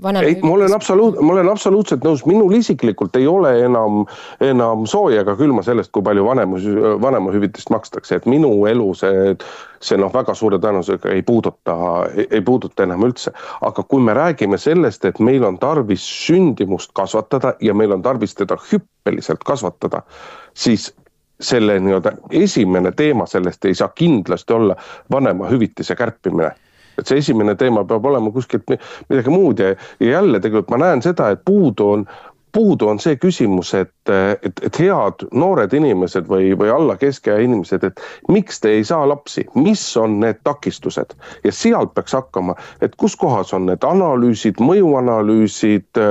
vanem. ei, ma olen absoluut-, ma olen absoluutselt nõus, minul isiklikult ei ole enam, enam sooja ega külma sellest, kui palju vanemus, vanemahüvitist makstakse, et minu elu see, see noh, väga suure tõenäosusega ei puuduta, ei puuduta enam üldse. aga kui me räägime sellest, et meil on tarvis sündimust kasvatada ja meil on tarvis teda hüppeliselt kasvatada, siis selle nii-öelda esimene teema sellest ei saa kindlasti olla vanemahüvitise kärpimine et see esimene teema peab olema kuskilt midagi muud ja, ja jälle tegelikult ma näen seda, et puudu on, puudu on see küsimus, et, et, et head noored inimesed või, või alla keskea inimesed, et miks te ei saa lapsi, mis on need takistused ja sealt peaks hakkama, et kus kohas on need analüüsid, mõjuanalüüsid,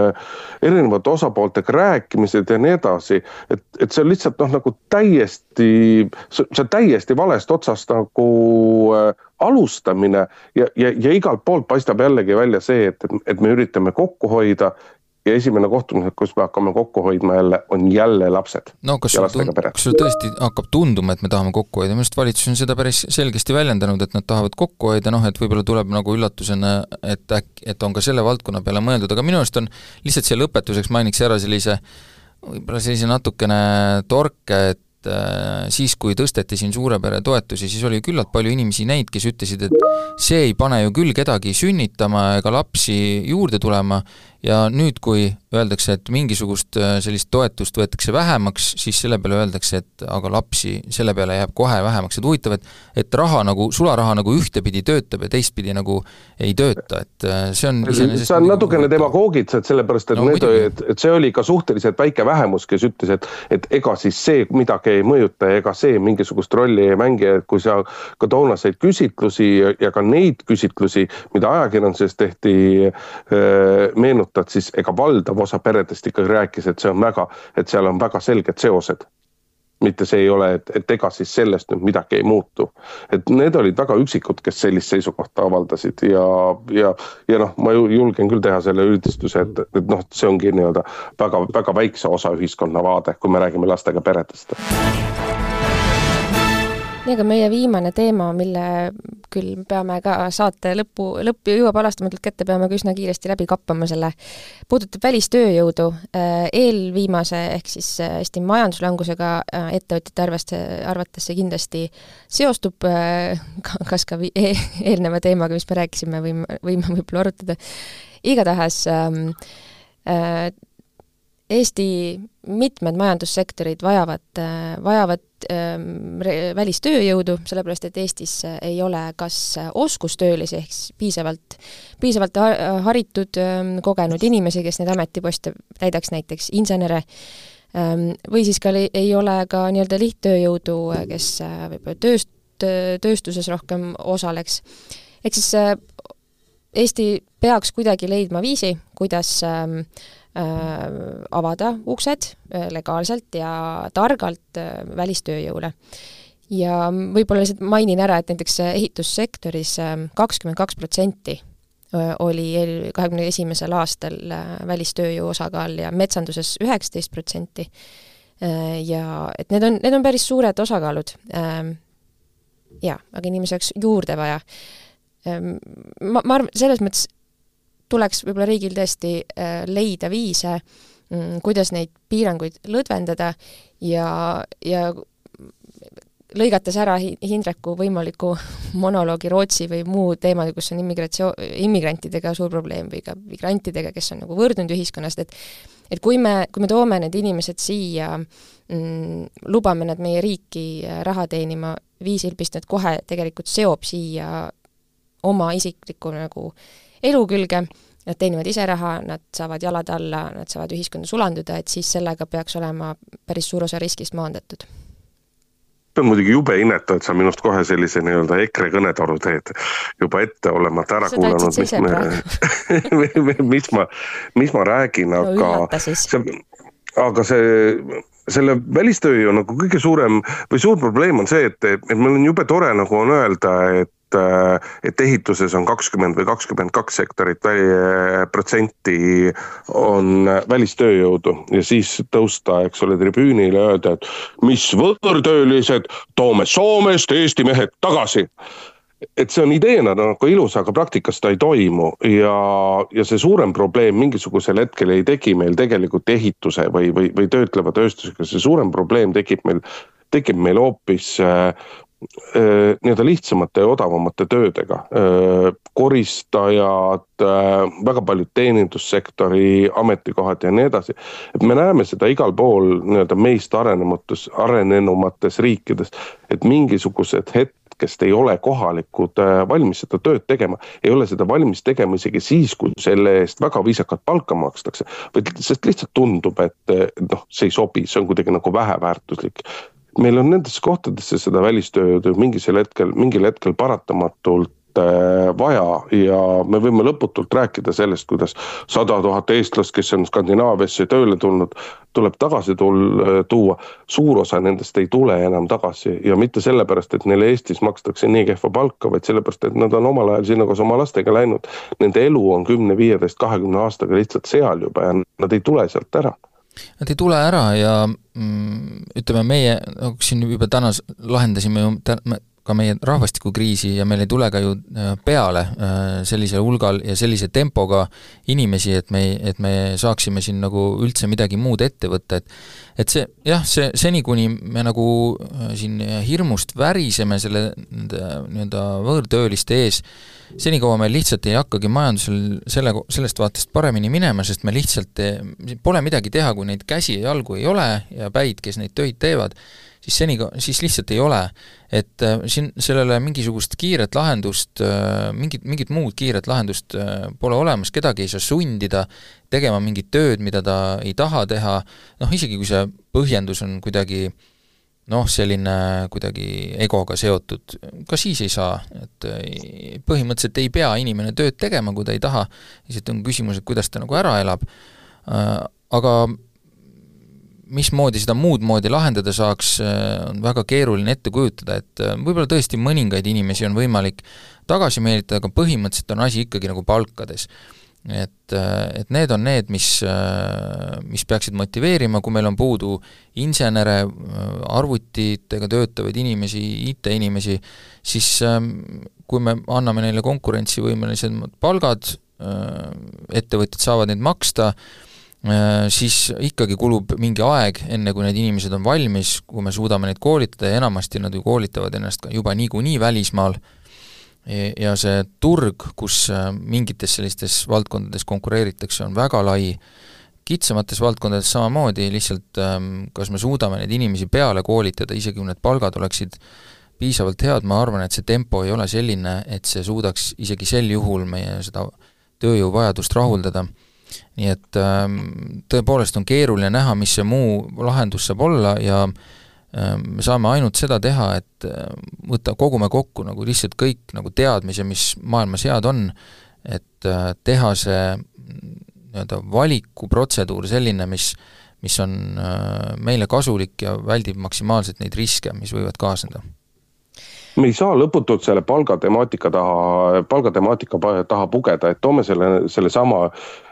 erinevate osapooltega rääkimised ja nii edasi. et, et see on lihtsalt noh, nagu täiesti, see on täiesti valest otsast nagu äh, alustamine ja, ja, ja igalt poolt paistab jällegi välja see, et, et me üritame kokku hoida ja esimene kohtumine, kus me hakkame kokku hoidma jälle, on jälle lapsed. no kas sul tund-, kas sul tõesti hakkab tunduma, et me tahame kokku hoida, minu arust valitsus on seda päris selgesti väljendanud, et nad tahavad kokku hoida, noh et võib-olla tuleb nagu üllatusena, et äkki, et on ka selle valdkonna peale mõeldud, aga minu arust on, lihtsalt siia lõpetuseks mainiks ära sellise võib-olla sellise natukene torke, et Äh, siis, kui tõsteti siin suure pere toetusi, siis oli küllalt palju inimesi neid, kes ütlesid, et see ei pane ju küll kedagi sünnitama ega lapsi juurde tulema ja nüüd, kui öeldakse, et mingisugust äh, sellist toetust võetakse vähemaks, siis selle peale öeldakse, et aga lapsi selle peale jääb kohe vähemaks, et huvitav, et et raha nagu, sularaha nagu ühtepidi töötab ja teistpidi nagu ei tööta, et äh, see on sa on natukene demagoogitsed, sellepärast et no, need, et, et see oli ka suhteliselt väike vähemus, kes ütles, et et ega siis see midagi ei mõjuta ja ega see mingisugust rolli ei mängi, et kui sa ka toonaseid küsitlusi ja, ja ka neid küsitlusi, mida ajakirjanduses tehti, äh, meenutada, meenutad, siis ega valdav osa peredest ikkagi rääkis, et see on väga, et seal on väga selged seosed mitte see ei ole, et, et ega siis sellest nüüd midagi ei muutu. et need olid väga üksikud, kes sellist seisukohta avaldasid ja, ja, ja noh, ma julgen küll teha selle üldistuse, et, et noh, see ongi nii-öelda väga, väga väikse osa ühiskonna vaade, kui me räägime lastega peredest nii, aga meie viimane teema, mille küll peame ka saate lõppu, lõpp jõuab halastamatult kätte, peame ka üsna kiiresti läbi kappama selle, puudutab välistööjõudu. Äh, eelviimase ehk siis äh, Eesti majanduslangusega äh, ettevõtjate arvest, arvates see kindlasti seostub kas ka e eelneva teemaga, mis me rääkisime, võime, võime võib-olla arutada. igatahes ähm, Eesti mitmed majandussektorid vajavad, vajavad ähm, välistööjõudu, sellepärast et Eestis ei ole kas oskustöölisi ehk siis piisavalt, piisavalt haritud ähm, kogenud inimesi, kes neid ametiposte täidaks, näiteks insenere, ähm, või siis ka ei ole ka nii-öelda lihttööjõudu, kes äh, võib-olla tööst-, tööstuses rohkem osaleks. ehk siis äh, Eesti peaks kuidagi leidma viisi, kuidas äh, Äh, avada uksed äh, legaalselt ja targalt äh, välistööjõule. ja võib-olla lihtsalt mainin ära, et näiteks ehitussektoris kakskümmend kaks protsenti oli kahekümne esimesel aastal välistööjõu osakaal ja metsanduses üheksateist protsenti. ja et need on, need on päris suured osakaalud. jaa, aga inimesi oleks juurde vaja. ma, ma arvan, selles mõttes tuleks võib-olla riigil tõesti äh, leida viise, mm, kuidas neid piiranguid lõdvendada ja, ja lõigates ära Hindreku võimaliku monoloogi Rootsi või muu teemadega, kus on immigratsioon, immigrantidega suur probleem või ka migrantidega, kes on nagu võõrdunud ühiskonnast, et et kui me, kui me toome need inimesed siia mm,, lubame nad meie riiki äh, raha teenima viisil, mis nad kohe tegelikult seob siia oma isikliku nagu elu külge, nad teenivad ise raha, nad saavad jalad alla, nad saavad ühiskonda sulanduda, et siis sellega peaks olema päris suur osa riskist maandatud. See on muidugi jube inetu, et sa minust kohe sellise nii-öelda EKRE kõnetoru teed juba ette olemata ära kuulanud, mis me mis ma, mis ma räägin, aga no, see, aga see selle välistööjõu nagu kõige suurem või suur probleem on see, et, et meil on jube tore nagu on öelda, et et ehituses on kakskümmend või kakskümmend kaks sektorit protsenti on välistööjõudu. Ja siis tõusta, eks ole, tribüünile öelda, et mis võõrtöölised, toome Soomest Eesti mehed tagasi. Et see on ideena nagu ilus, aga praktikas ta ei toimu. Ja, ja see suurem probleem mingisugusel hetkel ei teki meil tegelikult ehituse või, või, või töötleva tööstusega, see suurem probleem tekib meil, tekib meil hoopis äh, äh, nii-öelda lihtsamate ja odavamate töödega äh,. koristajad äh,, väga paljud teenindussektori ametikohad ja nii edasi. et me näeme seda igal pool nii-öelda meist arenenumates, arenenumates riikides, et mingisugused hetk hetkest ei ole kohalikud äh, valmis seda tööd tegema, ei ole seda valmis tegema isegi siis, kui selle eest väga viisakat palka makstakse. vaid sest lihtsalt tundub, et noh, see ei sobi, see on kuidagi nagu väheväärtuslik meil on nendesse kohtadesse seda välistööjõudu mingil hetkel, mingil hetkel paratamatult Äh, vaja ja me võime lõputult rääkida sellest, kuidas sada tuhat eestlast, kes on Skandinaaviasse tööle tulnud, tuleb tagasi tul-, tuua. suur osa nendest ei tule enam tagasi ja mitte sellepärast, et neile Eestis makstakse nii kehva palka, vaid sellepärast, et nad on omal ajal sinna koos oma lastega läinud. Nende elu on kümne, viieteist, kahekümne aastaga lihtsalt seal juba ja nad ei tule sealt ära Nad ei tule ära ja mm, ütleme, meie nagu siin juba täna lahendasime ju ka meie rahvastikukriisi ja meil ei tule ka ju äh, peale äh, sellisel hulgal ja sellise tempoga inimesi, et me, et me saaksime siin nagu üldse midagi muud ette võtta, et et see jah, see seni, kuni me nagu äh, siin hirmust väriseme selle nende nii-öelda võõrtööliste ees, senikaua meil lihtsalt ei hakkagi majandusel selle, sellest vaatest paremini minema, sest me lihtsalt, pole midagi teha, kui neid käsi ja jalgu ei ole ja päid, kes neid töid teevad, siis seni, siis lihtsalt ei ole. et äh, siin sellele mingisugust kiiret lahendust äh,, mingit, mingit muud kiiret lahendust äh, pole olemas, kedagi ei saa sundida tegema mingit tööd, mida ta ei taha teha, noh isegi kui see põhjendus on kuidagi noh, selline kuidagi egoga seotud, ka siis ei saa, et põhimõtteliselt ei pea inimene tööd tegema, kui ta ei taha, lihtsalt on küsimus, et kuidas ta nagu ära elab, aga mismoodi seda muud moodi lahendada saaks, äh, on väga keeruline ette kujutada, et äh, võib-olla tõesti mõningaid inimesi on võimalik tagasi meelitada, aga põhimõtteliselt on asi ikkagi nagu palkades. et, äh, et need on need, mis, mis peaksid motiveerima, kui meil on puudu insenere, arvutitega töötavaid inimesi, IT-inimesi, siis ähm, kui me anname neile konkurentsivõimelisemad palgad, ettevõtjad saavad neid maksta, siis ikkagi kulub mingi aeg, enne kui need inimesed on valmis, kui me suudame neid koolitada ja enamasti nad ju koolitavad ennast ka juba niikuinii välismaal, ja see turg, kus äh, mingites sellistes valdkondades konkureeritakse, on väga lai, kitsamates valdkondades samamoodi, lihtsalt ähm, kas me suudame neid inimesi peale koolitada, isegi kui need palgad oleksid piisavalt head, ma arvan, et see tempo ei ole selline, et see suudaks isegi sel juhul meie seda tööjõuvajadust rahuldada nii et ähm, tõepoolest on keeruline näha, mis see muu lahendus saab olla ja ähm, me saame ainult seda teha, et äh, võtta, kogume kokku nagu lihtsalt kõik nagu teadmise, mis maailmas head on, et äh, teha see nii-öelda valikuprotseduur selline, mis mis on äh, meile kasulik ja väldib maksimaalselt neid riske, mis võivad kaasneda. Me ei saa lõputult selle palgatemaatika taha, palgatemaatika taha pugeda, et toome selle, sellesama Äh,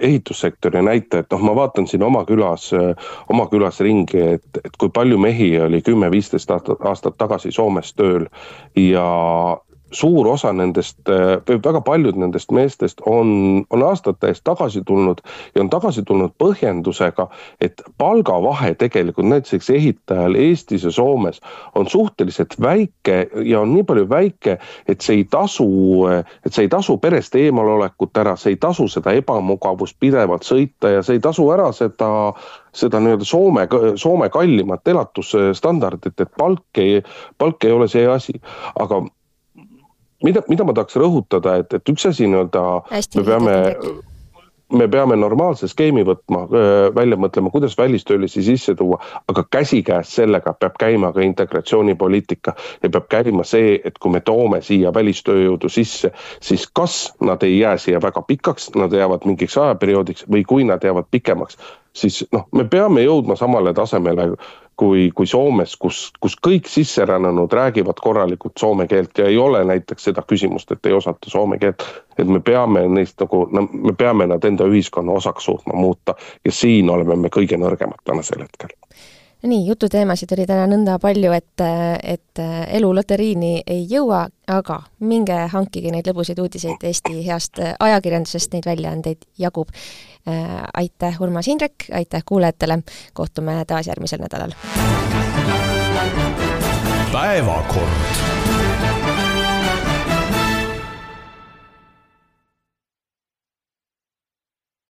ehitussektori näite, et noh, ma vaatan siin oma külas, äh, oma külas ringi, et, et kui palju mehi oli kümme-viisteist aastat, aastat tagasi Soomes tööl ja suur osa nendest või väga paljud nendest meestest on, on aastate eest tagasi tulnud ja on tagasi tulnud põhjendusega, et palgavahe tegelikult näiteks ehitajal Eestis ja Soomes on suhteliselt väike ja on nii palju väike, et see ei tasu, et see ei tasu perest eemalolekut ära, see ei tasu seda ebamugavust pidevalt sõita ja see ei tasu ära seda seda nii-öelda Soome, Soome kallimat elatusstandardit, et palk ei, palk ei ole see asi, aga mida, mida ma tahaks rõhutada, et, et üks asi nii-öelda me peame me peame normaalse skeemi võtma, välja mõtlema, kuidas välistöölisi sisse tuua, aga käsikäes sellega peab käima ka integratsioonipoliitika ja peab käima see, et kui me toome siia välistööjõudu sisse, siis kas nad ei jää siia väga pikaks, nad jäävad mingiks ajaperioodiks või kui nad jäävad pikemaks, siis noh, me peame jõudma samale tasemele kui, kui Soomes, kus, kus kõik sisserännanud räägivad korralikult soome keelt ja ei ole näiteks seda küsimust, et ei osata soome keelt. et me peame neist nagu, no me peame nad enda ühiskonna osaks suutma muuta ja siin oleme me kõige nõrgemad tänasel hetkel nii, jututeemasid oli täna nõnda palju, et, et elu loteriini ei jõua, aga minge hankige neid lõbusaid uudiseid Eesti heast ajakirjandusest, neid väljaandeid jagub. aitäh, Urmas Indrek, aitäh kuulajatele, kohtume taas järgmisel nädalal. päevakord